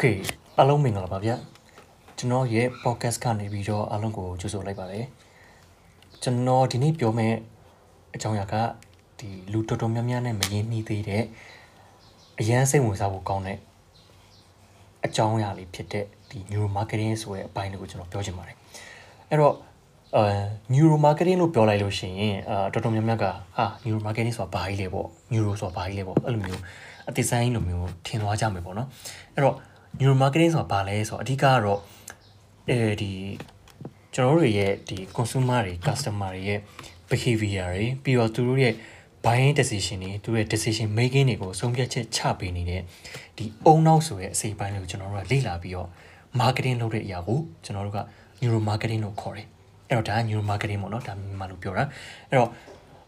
Okay အားလုံးမင်္ဂလာပါဗျကျွန်တော်ရဲ့ podcast ကနေပြီးတော့အားလုံးကိုကြိုဆိုလိုက်ပါတယ်ကျွန်တော်ဒီနေ့ပြောမယ့်အကြောင်းအရာကဒီလူတော်တော်များများနဲ့မရင်းနှီးသေးတဲ့အရန်စိတ်ဝင်စားဖို့ကောင်းတဲ့အကြောင်းအရာလေးဖြစ်တဲ့ဒီ neuro marketing ဆိုတဲ့အပိုင်းလေးကိုကျွန်တော်ပြောချင်ပါတယ်အဲ့တော့အဲ neuro marketing လို့ပြောလိုက်လို့ရှိရင်အာတော်တော်များများကဟာ neuro marketing ဆိုတာဘာကြီးလဲပေါ့ neuro ဆိုတာဘာကြီးလဲပေါ့အဲ့လိုမျိုးအသစ်ဆိုင်လိုမျိုးထင်သွားကြမယ်ပေါ့နော်အဲ့တော့ neuro marketing ဆိုတာဘာလဲဆိုတော့အဓိကကတော့အဲဒီကျွန်တော်တို့ရဲ့ဒီ consumer တွေ customer တွေရဲ့ behavior တွေပြီးတော့သူတို့ရဲ့ buying decision တွေသူတို့ရဲ့ decision making တွေကိုဆုံးဖြတ်ချက်ချပေးနေတဲ့ဒီအုံနောက်ဆိုတဲ့အစိပ်ပိုင်းတွေကိုကျွန်တော်တို့ကလေ့လာပြီးတော့ marketing လုပ်တဲ့အရာကိုကျွန်တော်တို့က neuro marketing လို့ခေါ်တယ်အဲ့တော့ဒါက neuro marketing ပေါ့နော်ဒါမြန်မာလိုပြောတာအဲ့တော့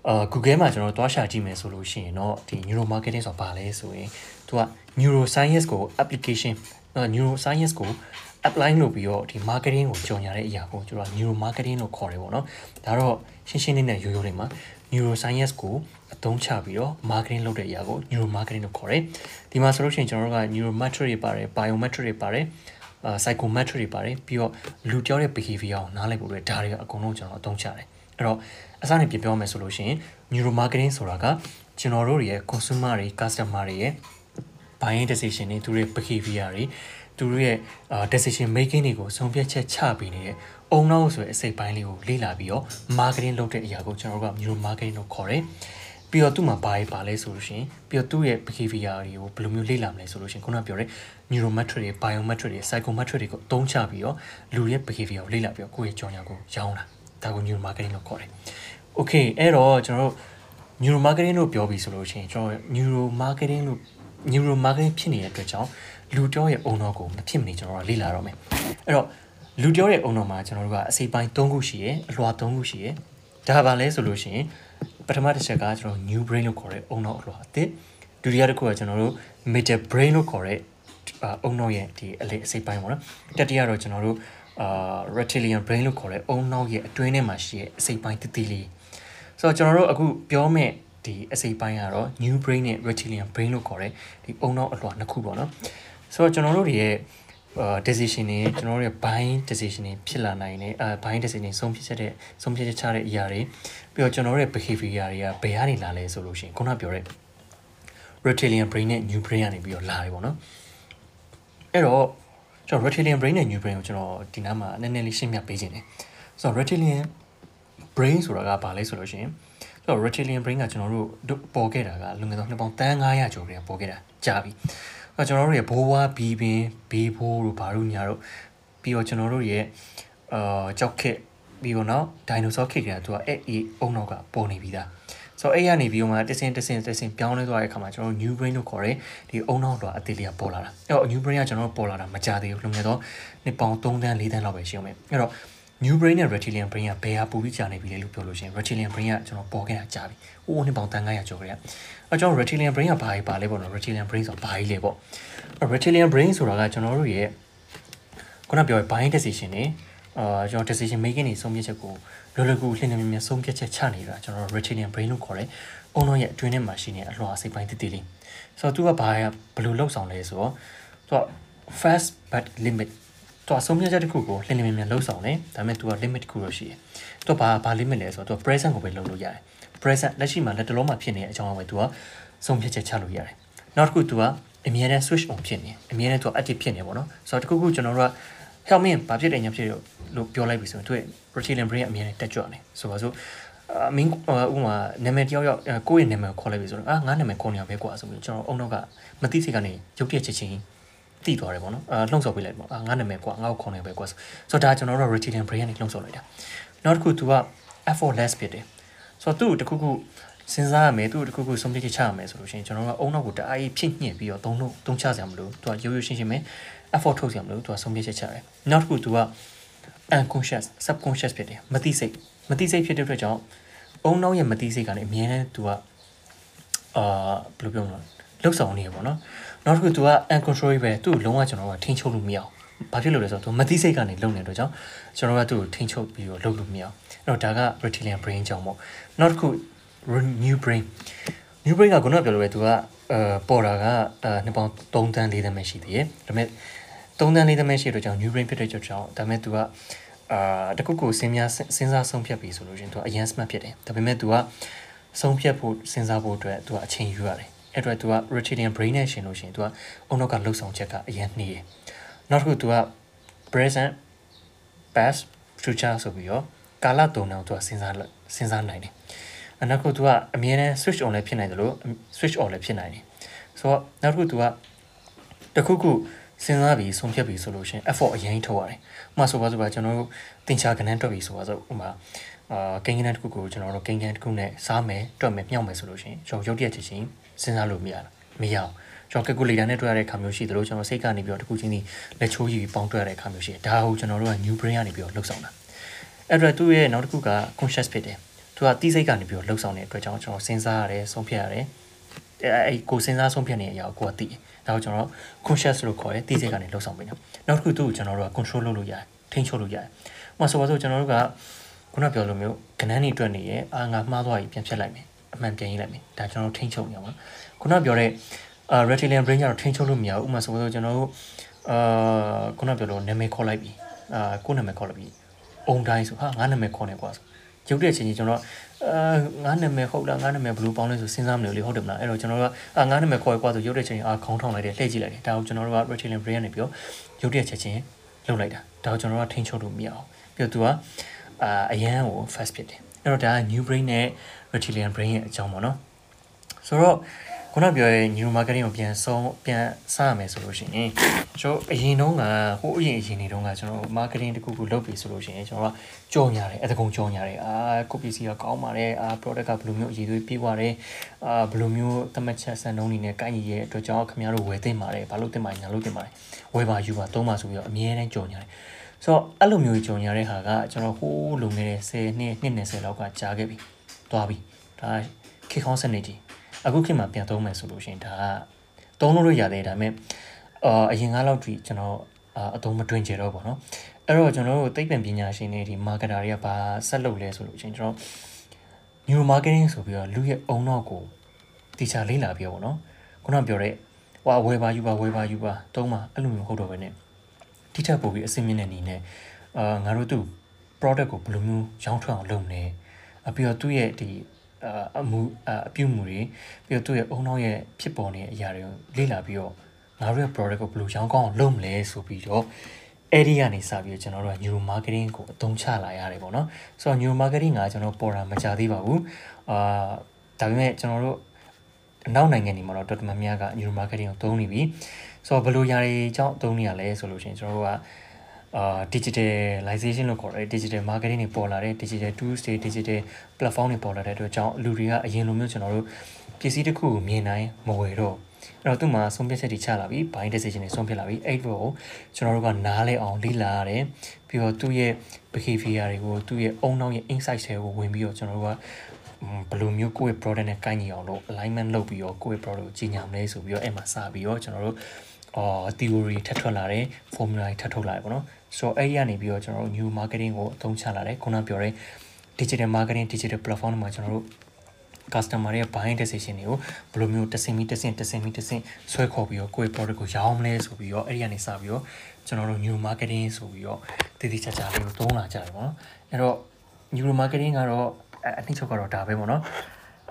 အာ Google မှာကျွန်တော်တွားရှာကြည့်မယ်ဆိုလို့ရှိရင်တော့ဒီ neuro marketing ဆိုတာဘာလဲဆိုရင်သူက neuroscience ကို application neuroscience ကို apply လုပ်ပြီးတော့ဒီ marketing ကိုကြော်ညာတဲ့အရာကိုကျွန်တော် neuro marketing လို့ခေါ်တယ်ပေါ့နော်ဒါတော့ရှင်းရှင်းလေးနဲ့ရိုးရိုးလေးမှာ neuroscience ကိုအသုံးချပြီးတော့ marketing လုပ်တဲ့အရာကို neuro marketing လို့ခေါ်တယ်ဒီမှာဆိုလို့ရှိရင်ကျွန်တော်တို့က neurometric တွေပါတယ် biometric တွေပါတယ်အာ psychometric တွေပါတယ်ပြီးတော့လူတယောက်ရဲ့ behavior ကိုနားလည်ဖို့အတွက်ဒါတွေကအကုန်လုံးကျွန်တော်အသုံးချတယ် အဲ့တော့အစနေပြပြောမယ်ဆိုလို့ရှိရင် neuro marketing ဆိုတာကကျွန်တော်တို့ရဲ့ consumer တွေ customer တွေရဲ့ buying decision တွေသူတို့ရဲ့ behavior တွေသူတို့ရဲ့ decision making တွေကိုဆုံးဖြတ်ချက်ချပေးနေတဲ့အုံနောက်ဆိုတဲ့အစိတ်ပိုင်းလေးကိုလေ့လာပြီးတော့ marketing လုပ်တဲ့အရာကိုကျွန်တော်တို့က neuro marketing လို့ခေါ်တယ်ပြီးတော့သူ့မှာဘာတွေပါလဲဆိုလို့ရှိရင်ပြီးတော့သူ့ရဲ့ behavior တွေကိုဘယ်လိုမျိုးလေ့လာမလဲဆိုလို့ရှိရင်ခုနပြောတဲ့ neurometric တွေ biometric တွေ psychometric တွေကိုအသုံးချပြီးတော့လူရဲ့ behavior ကိုလေ့လာပြီးတော့ကိုယ့်ရဲ့ကြောင်ညာကိုရောင်းတာ ဒါကို neuro marketing လို့ခေါ်တယ် okay အဲ့တော့ကျွန်တော်တို့ neuro marketing လို့ပြောပြီးဆိုလို့ရှိရင်ကျွန်တော် neuro marketing လို့ neuro marketing ဖြစ်နေတဲ့အတွက်ကြောင့်လူပြောရဲ့အုံတော်ကိုမဖြစ်မနေကျွန်တော်တို့လေ့လာတော့မယ်အဲ့တော့လူပြောရဲ့အုံတော်မှာကျွန်တော်တို့ကအစိပ်ပိုင်း၃ခုရှိရယ်အလွှာ၃ခုရှိရယ်ဒါကဘာလဲဆိုလို့ရှိရင်ပထမတစ်ချက်ကကျွန်တော် new brain လို့ခေါ်တဲ့အုံတော်အလွှာအသစ်ဒုတိယတစ်ခုကကျွန်တော်တို့ middle brain လို့ခေါ်တဲ့အုံနောက်ရဲ့ဒီအလေအစိပ်ပိုင်းပေါ့နော်တတိယတော့ကျွန်တော်တို့ အာ reptilian brain လို့ခေါ်တဲ့အုံနောက်ရဲ့အတွင်းထဲမှာရှိတဲ့အစိပ်ပိုင်းတည်တည်လေးဆိုတော့ကျွန်တော်တို့အခုပြောမဲ့ဒီအစိပ်ပိုင်းကတော့ new brain နဲ့ reptilian brain လို့ခေါ်တဲ့ဒီအုံနောက်အလွှာနှစ်ခုပေါ့နော်ဆိုတော့ကျွန်တော်တို့တွေရဲ့အာ decision တွေကျွန်တော်တို့ရဲ့ buying decision တွေဖြစ်လာနိုင်တယ်အာ buying decision တွေဆုံးဖြတ်ချက်တဲ့ဆုံးဖြတ်ချက်ချတဲ့အရာတွေပြီးတော့ကျွန်တော်တို့ရဲ့ behavior တွေကဘယ်ကနေလာလဲဆိုလို့ရှိရင်ခုနပြောတဲ့ reptilian brain နဲ့ new brain ကနေပြီးတော့လာတယ်ပေါ့နော်အဲ့တော့ ကျွန်တော် reptilian brain နဲ့ new brain ကိုကျွန်တော်ဒီနားမှာနည်းနည်းလေးရှင်းပြပေးခြင်းတယ်ဆိုတော့ reptilian brain ဆိုတာကဘာလဲဆိုလို့ရှိရင်ဆိုတော့ reptilian brain ကကျွန်တော်တို့ပေါ်ခဲ့တာကလွန်ခဲ့သောနှစ်ပေါင်း1900ကျော်ကတည်းကပေါ်ခဲ့တာကြာပြီအဲကျွန်တော်တို့ရဲ့ဘိုးဝါဘီပင်ဘေးဘိုးတို့ဘာတို့ညာတို့ပြီးတော့ကျွန်တော်တို့ရဲ့အာကြောက်ခက်ပြီးတော့နောက်ဒိုင်နိုဆောခက်ကသူကအဲ့အေးအုံနောက်ကပေါ်နေပြီးသား ဆိုတော့အဲ့ရနေပြီးတော့မှတစင်တစင်တစင်ပြောင်းလဲသွားတဲ့အခါမှာကျွန်တော် new brain လို့ခေါ်တဲ့ဒီအုံနောက်တော့အသေးလေးကပေါ်လာတာအဲ့တော့ new brain ကကျွန်တော်ပေါ်လာတာမကြသေးဘူးလုံခဲ့တော့နှစ်ပေါင်း3တန်း4တန်းလောက်ပဲရှိအောင်မယ်အဲ့တော့ new brain နဲ့ reptilian brain ကဘယ်ဟာပူပြီးကြာနေပြီလဲလို့ပြောလို့ရှိရင် reptilian brain ကကျွန်တော်ပေါ်ခဲ့တာကြာပြီ။အိုးနှစ်ပေါင်းတန်900ကျော်ခဲ့ရ။အဲကျွန်တော် reptilian brain ကဘာကြီးပါလဲပေါ့နော် reptilian brain ဆိုတာဘာကြီးလဲပေါ့။ reptilian brain ဆိုတာကကျွန်တော်တို့ရဲ့ခုနပြောတဲ့ buying decision တွေ အာကျွန်တော် decision making တွေဆုံးဖြတ်ချက်ကိုလောလောကူလှည့်နေမြင်မြင်ဆုံးဖြတ်ချက်ချနေတာကျွန်တော် reptilian brain လို့ခေါ်တယ်။အုံတော့ရဲ့အတွင်းထဲမှာရှိနေတဲ့အလွှာစိတ်ပိုင်းတည်တည်လေး။ဆိုတော့သူကဘာဘယ်လိုလောက်ဆောင်လဲဆိုတော့သူက fast but limit သူကဆုံးဖြတ်ချက်တစ်ခုကိုလှည့်နေမြင်မြင်လောက်ဆောင်တယ်။ဒါပေမဲ့သူက limit တစ်ခုတော့ရှိတယ်။သူကဘာဘာ limit လဲဆိုတော့သူက present ကိုပဲလုပ်လို့ရတယ်။ present လက်ရှိမှာလက်တလုံးမှာဖြစ်နေတဲ့အကြောင်းအရာပဲသူကဆုံးဖြတ်ချက်ချလို့ရတယ်။နောက်တစ်ခုသူကအမြဲတမ်း switch on ဖြစ်နေ။အမြဲတမ်းသူက active ဖြစ်နေပေါ့နော်။ဆိုတော့တစ်ခုခုကျွန်တော်တို့က help me ဘာဖြစ်တယ်ညာဖြစ်တယ်လို့ပြောလိုက်ပြီဆိုရင်သူ့ရဲ့ reptilian brain အမြဲတမ်းတက်ကြွနေဆိုပါစို့အမင်းဥမာနာမည်တယောက်ယောက်ကိုယ့်ရဲ့နာမည်ကိုခေါ်လိုက်ပြီဆိုတော့အာငါနာမည်ခေါ်နေရပဲကွာဆိုပြီးကျွန်တော်အုံနောက်ကမသိစိတ်ကနေရုပ်ပြချက်ချင်းတိသွားတယ်ပေါ့နော်အာလှုံ့ဆော်ပေးလိုက်ပေါ့အာငါနာမည်ကွာငါ့ကိုခေါ်နေပဲကွာဆိုတော့ဒါကျွန်တော်တို့ reptilian brain ကနေလှုံ့ဆော်လိုက်တာနောက်တစ်ခု तू က effortless ဖြစ်တယ်ဆိုတော့သူ့တခုခုစဉ်းစားရမယ်သူ့တခုခုဆုံးဖြတ်ချက်ချရမယ်ဆိုလို့ရှိရင်ကျွန်တော်တို့ကအုံနောက်ကိုတအားကြီးဖြစ်ညှင့်ပြီးတော့သုံးလို့သုံးချစရာမလိုသူကရိုးရိုးရှင်းရှင်းပဲ effort ထုတ်စရာမလိုသူကဆုံးဖြတ်ချက်ချတယ်နောက်တစ်ခု तू က unconscious subconscious ဖြစ်တယ်မသိစိတ်မသိစိတ်ဖြစ်တဲ့အတွက်ကြောင့်အုံနောက်ရဲ့မသိစိတ်ကနေအမြဲတမ်း तू ကအာဘယ်လိုပြောမလဲလှုပ်ဆောင်နေရပေါ့နော်နောက်တစ်ခု तू က uncontrollable သူ့လုံးဝကျွန်တော်တို့ကထိန်းချုပ်လို့မရအောင်ဘာဖြစ်လို့လဲဆိုတော့ तू မသိစိတ်ကနေလုံနေတဲ့အတွက်ကြောင့်ကျွန်တော်ကသူ့ကိုထိန်းချုပ်ပြီးတော့လုပ်လို့မရအောင်အဲ့တော့ဒါက reptilian brain ကြောင့်ပေါ့နောက်တစ်ခု new brain new brain ကခုနကပြောလို့ပဲ तू ကအဲပေါ်တာကအဲနှစ်ပေါင်း3တန်း4တန်းပဲရှိသေးတယ်ဒါပေမဲ့ 3တန်း4တန်းရှိတော့ကြောင့် new brain ဖြစ်တဲ့ကြောင့်ဒါပေမဲ့ तू ကအာတခုခုစဉ်းများစဉ်းစားဆုံးဖြတ်ပြီးဆိုလို့ရှင် तू အရင် smart ဖြစ်တယ်ဒါပေမဲ့ तू ကဆုံးဖြတ်ဖို့စဉ်းစားဖို့အတွက် तू အချိန်ယူရတယ်အဲ့တော့ तू က reptilian brain နဲ့ရှင်လို့ရှင် तू ကအုံနောက်ကလှုပ်ဆောင်ချက်ကအရင်နှီးတယ်နောက်တစ်ခု तू က present past future ဆိုပြီးတော့ကာလတုံအောင် तू ကစဉ်းစားစဉ်းစားနိုင်တယ်အနောက်ခု तू ကအမြဲတမ်း switch on လည်းဖြစ်နိုင်တယ်လို့ switch off လည်းဖြစ်နိုင်တယ်ဆိုတော့နောက်တစ်ခု तू ကတခုခု စဉ်းစားပြီးဆုံးဖြတ်ပြီးဆိုလို့ရှိရင် effort အရင်ထုတ်ရတယ်။ဥပမာဆိုပါဆိုပါကျွန်တော်တို့တင်ချာကဏ္ဍတွက်ပြီးဆိုပါဆိုဥပမာအာကိန်းကဏ္ဍတစ်ခုကိုကျွန်တော်တို့ကိန်းကဏ္ဍတစ်ခုနဲ့စားမယ်တွက်မယ်မြောက်မယ်ဆိုလို့ရှိရင်ကျွန်တော်ရုပ်တရက်ချင်ချင်းစဉ်းစားလို့မရဘူး။မရအောင်ကျွန်တော် calculator နဲ့တွက်ရတဲ့ခါမျိုးရှိတယ်လို့ကျွန်တော်စိတ်ကနေပြီးတော့တစ်ခုချင်းစီလက်ချိုးယူပြီးပေါင်းတွက်ရတဲ့ခါမျိုးရှိတယ်။ဒါကိုကျွန်တော်တို့က new brain ကနေပြီးတော့လှုပ်ဆောင်တာ။အဲ့တော့သူ့ရဲ့နောက်တစ်ခုက conscious ဖြစ်တယ်။သူကတိစိတ်ကနေပြီးတော့လှုပ်ဆောင်တဲ့အတွက်ကြောင့်ကျွန်တော်စဉ်းစားရတယ်ဆုံးဖြတ်ရတယ်။ အဲကိုစဉ်းစားဆုံးဖြတ်နေတဲ့အရာကိုကိုကသိတယ်ဒါကိုကျွန်တော် conscious လို့ခေါ်တယ်သိစိတ်ကနေလှုပ်ဆောင်ပေးတယ်နောက်တစ်ခုသူ့ကိုကျွန်တော်တို့က control လုပ်လို့ရတယ်ထိန်းချုပ်လို့ရတယ်ဥပမာဆိုပါစို့ကျွန်တော်တို့ကခုနပြောလိုမျိုးကနန်းနေတွေ့နေရဲ့အာငါမှားသွားပြီပြန်ဖြတ်လိုက်မယ်အမှန်ပြန်ရေးလိုက်မယ်ဒါကျွန်တော်တို့ထိန်းချုပ်နေအောင်ပါခုနပြောတဲ့အာ reptilian brain ကတော့ထိန်းချုပ်လို့မရဘူးဥပမာဆိုပါစို့ကျွန်တော်တို့အာခုနပြောလို့နာမည်ခေါ်လိုက်ပြီအာကိုနာမည်ခေါ်လိုက်ပြီအုံတိုင်းဆိုဟာငါနာမည်ခေါ်နေကွာဆိုရုပ်တဲ့အချိန်ကြီးကျွန်တော် အာငါနာမည်ဟုတ်လားငါနာမည်ဘယ်လိုပေါင်းလဲဆိုစဉ်းစားမလို့လေဟုတ်တယ်မလားအဲ့တော့ကျွန်တော်တို့ကအာငါနာမည်ခေါ်ရကွာဆိုရုပ်တဲ့အချိန်အာခေါင်းထောင်လိုက်တယ်လှည့်ကြည့်လိုက်တယ်ဒါကိုကျွန်တော်တို့က reptilian brain ကနေပြီးတော့ရုပ်တဲ့ချက်ချင်းလှုပ်လိုက်တာဒါကိုကျွန်တော်တို့ကထိန်းချုပ်လို့မရအောင်ပြီးတော့သူကအာအရန်ကို fast ဖြစ်တယ်အဲ့တော့ဒါက new brain နဲ့ reptilian brain ရဲ့အကြောင်းပေါ့နော်ဆိုတော့ ခုနပြောရဲ့ new marketing ကိုပြန်ဆုံးပြန်စရမယ်ဆိုလို့ရှိရင်ကျွန်တော်အရင်တုန်းကဟိုအရင်အရင်နေတုန်းကကျွန်တော် marketing တခုခုလုပ်ပြီဆိုလို့ရှိရင်ကျွန်တော်ကကြော်ညာတယ်အတကုံကြော်ညာတယ်အာကိုပစ္စည်းကကောင်းပါတယ်အာ product ကဘယ်လိုမျိုးအရေးသွေးပြေးသွားတယ်အာဘယ်လိုမျိုးသတ်မှတ်ချက်စံနှုန်းတွေနဲ့ကိုက်ညီရဲ့အတွက်ကြောင့်ခင်ဗျားတို့ဝယ်သင့်ပါတယ်ဘာလို့သင့်ပါညာလို့သင့်ပါတယ်ဝယ်ပါယူပါသုံးပါဆိုပြီးတော့အမြဲတမ်းကြော်ညာတယ်ဆိုတော့အဲ့လိုမျိုးကြော်ညာတဲ့ဟာကကျွန်တော်ဟိုးလုံနေတဲ့10နှစ်နှစ်20လောက်ကကြားခဲ့ပြီသွားပြီဒါခေတ်ခေါင်းစနစ်ကြီး အခုခေတ်မှာပြန်သုံးမယ်ဆိုလို့ရှိရင်ဒါကသုံးလို့ရရတယ်ဒါပေမဲ့အာအရင်ကလောက်ထိကျွန်တော်အသုံးမတွင်ကြတော့ပေါ့နော်အဲ့တော့ကျွန်တော်တို့သိပ္ပံပညာရှင်တွေဒီ marketer တွေကဘာဆက်လုပ်လဲဆိုလို့ချင်းကျွန်တော် neuro marketing ဆိုပြီးတော့လူရဲ့အုံနောက်ကိုတေချာလေ့လာပြောပေါ့နော်ခုနပြောတဲ့ဟွာဝယ်ပါယူပါဝယ်ပါယူပါသုံးပါအဲ့လိုမျိုးဟုတ်တော့ပဲ ਨੇ တိထက်ပို့ပြီးအစင်းမြင့်တဲ့နေနဲ့အာငါတို့သူ product ကိုဘယ်လိုမျိုးရောင်းထွက်အောင်လုပ်နေအပြီးတော့သူ့ရဲ့ဒီ အမှုအပြုမှုတွေပြီးတော့သူ့ရဲ့အုံနောက်ရဲ့ဖြစ်ပေါ်နေတဲ့အရာတွေကိုလေ့လာပြီးတော့ငါတို့ရဲ့ product ကိုဘယ်လိုရောင်းကောင်းအောင်လုပ်မလဲဆိုပြီးတော့အဲ့ဒီကနေစပြီးကျွန်တော်တို့က neuro marketing ကိုအသုံးချလာရတယ်ပေါ့နော်ဆိုတော့ neuro marketing ကကျွန်တော်ပေါ်တာမကြသေးပါဘူးအာဒါပေမဲ့ကျွန်တော်တို့အနောက်နိုင်ငံတွေမှာတော့တော်တော်များများက neuro marketing ကိုသုံးနေပြီဆိုတော့ဘယ်လိုຢာတွေအကြောင်းသုံးနေရလဲဆိုလို့ရှိရင်ကျွန်တော်တို့က အာ digitalization လို့ခေါ်တယ် digital marketing တွေပေါ်လာတဲ့ digital tools တွေ digital platform တွေပေါ်လာတဲ့အတွက်ကြောင့်လူတွေကအရင်လိုမျိုးကျွန်တော်တို့ပစ္စည်းတစ်ခုကိုမြင်နိုင်မဝယ်တော့အဲ့တော့သူ့မှာဆုံးဖြတ်ချက်တွေချလာပြီ buying decision တွေဆုံးဖြတ်လာပြီအဲ့တော့ကျွန်တော်တို့ကနားလဲအောင်လေ့လာရတယ်ပြီးတော့သူ့ရဲ့ behavior တွေကိုသူ့ရဲ့အုံနောက်ရဲ့ insight တွေကိုဝင်ပြီးတော့ကျွန်တော်တို့ကဘယ်လိုမျိုးကိုယ့်ရဲ့ product နဲ့ကိုက်ညီအောင်လို့ alignment လုပ်ပြီးတော့ကိုယ့်ရဲ့ product ကိုကြီးညာမလဲဆိုပြီးတော့အဲ့မှာစပြီးတော့ကျွန်တော်တို့ အော် theory ထပ်ထွက်လာတယ် formula ထပ်ထုတ်လာတယ်ပေါ့နော်ဆိုတော့အဲ့ဒီကနေပြီးတော့ကျွန်တော်တို့ new marketing ကိုအသုံးချလာတယ်ခုနပြောတဲ့ digital marketing digital platform မှာကျွန်တော်တို့ customer ရဲ့ buying decision တွေကိုဘယ်လိုမျိုးတစ်စင်မီတစ်စင်တစ်စင်မီတစ်စင်ဆွဲခေါ်ပြီးတော့ကိုယ့်ရဲ့ product ကိုရောင်းမလဲဆိုပြီးတော့အဲ့ဒီကနေစပြီးတော့ကျွန်တော်တို့ new marketing ဆိုပြီးတော့တည်တည်ချာချာလေးကိုသုံးလာကြတယ်ပေါ့နော်အဲ့တော့ new marketing ကတော့အနှစ်ချုပ်ကတော့ဒါပဲပေါ့နော်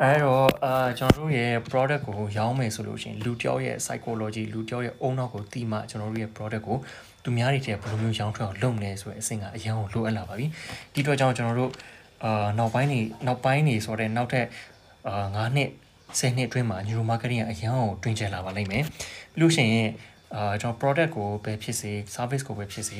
အဲ့တော့အာကျွန်တော်တို့ရဲ့ product ကိုရောင်းမယ်ဆိုလို့ရှိရင်လူတယောက်ရဲ့ psychology လူတယောက်ရဲ့အုံနောက်ကိုတီးမှကျွန်တော်တို့ရဲ့ product ကိုသူများတွေထဲဘယ်လိုမျိုးရောင်းထွက်အောင်လုပ်မလဲဆိုတဲ့အဆင့်ကအရင်ကလိုအပ်လာပါပြီဒီတော့ကြောင့်ကျွန်တော်တို့အာနောက်ပိုင်းနေနောက်ပိုင်းနေဆိုတဲ့နောက်ထပ်အာ9နှစ်10နှစ်အတွင်းမှာ neuro marketing ကအရင်ကတွင်ကျလာပါလိမ့်မယ်ပြီးလို့ရှိရင် အာကျွန်တော် product ကိုပဲဖြစ်စေ service ကိုပဲဖြစ်စေ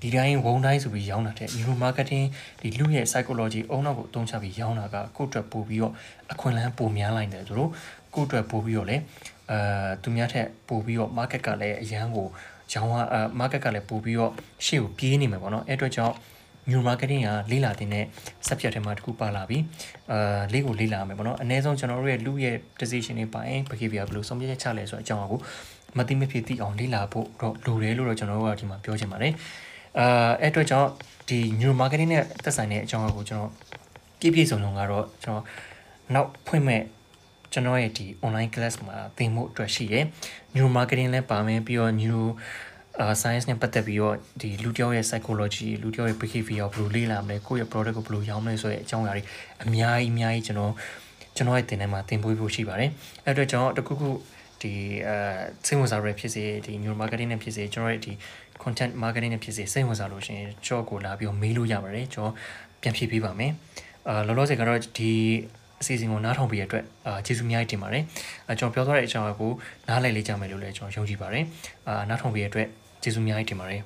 ဒီတိုင်းဝုံတိုင်းဆိုပြီးရောင်းတာတဲ့ neuro marketing ဒီလူရဲ့ psychology အုံနောက်ကိုအသုံးချပြီးရောင်းတာကကိုယ့်အတွက်ပို့ပြီးတော့အခွင့်အလမ်းပိုများလိုက်တယ်သူတို့ကိုယ့်အတွက်ပို့ပြီးတော့လည်းအာသူများထက်ပို့ပြီးတော့ market ကလည်းအရန်ကိုရောင်းအာ market ကလည်းပို့ပြီးတော့ရှေ့ကိုပြေးနေမှာပေါ့နော်အဲ့အတွက်ကြောင့် new marketing ကလေးလာတဲ့ set ဖြတ်ထဲမှာတခုပါလာပြီအာလေးကိုလေးလာမယ်ပေါ့နော်အနည်းဆုံးကျွန်တော်တို့ရဲ့လူရဲ့ decision တွေပိုင်း behavior ဘယ်လိုဆုံးဖြတ်ချက်ချလဲဆိုတဲ့အကြောင်းအကူမသိမဖြစ်သိအောင်လေးလာဖို့တော့လိုတယ်လို့တော့ကျွန်တော်တို့ကဒီမှာပြောချင်ပါတယ်အာအဲ့အတွက်ကြောင့်ဒီ new marketing နဲ့သက်ဆိုင်တဲ့အကြောင်းအကူကျွန်တော်ပြည့်ပြည့်စုံစုံကတော့ကျွန်တော်နောက်ဖွင့်မဲ့ကျွန်တော်ရဲ့ဒီ online class မှာသင်ဖို့အတွက်ရှိရယ် new marketing လည်းပါမယ်ပြီးတော့ new အာ science နဲ့ပတ်သက်ပြီးတော့ဒီလူတစ်ယောက်ရဲ့ psychology လူတစ်ယောက်ရဲ့ behavior ဘယ်လိုလေ့လာမလဲကိုယ့်ရဲ့ product ကိုဘယ်လိုရောင်းမလဲဆိုတဲ့အကြောင်းအရာတွေအများကြီးအများကြီးကျွန်တော်ကျွန်တော်ရဲ့တင်ထဲမှာသင်ပေးဖို့ရှိပါတယ်အဲ့အတွက်ကျွန်တော်တခုခုဒီအဲစိတ်ဝင်စားရဖြစ်စေဒီ neural marketing နဲ့ဖြစ်စေကျွန်တော်ရဲ့ဒီ content marketing နဲ့ဖြစ်စေစိတ်ဝင်စားလို့ရှိရင်ကျွန်တော်ကိုလာပြီးမေးလို့ရပါတယ်ကျွန်တော်ပြန်ဖြေပေးပါမယ်အာလောလောဆယ်ကတော့ဒီအစီအစဉ်ကိုနားထောင်ပေးရတဲ့အတွက်အာကျေးဇူးအများကြီးတင်ပါတယ်အဲကျွန်တော်ပြောသွားတဲ့အကြောင်းအရာကိုနားလည်လေးကြမယ်လို့လည်းကျွန်တော်ယုံကြည်ပါတယ်အာနားထောင်ပေးရတဲ့အတွက် ကျေးဇူးအများကြီးတင်ပါတယ်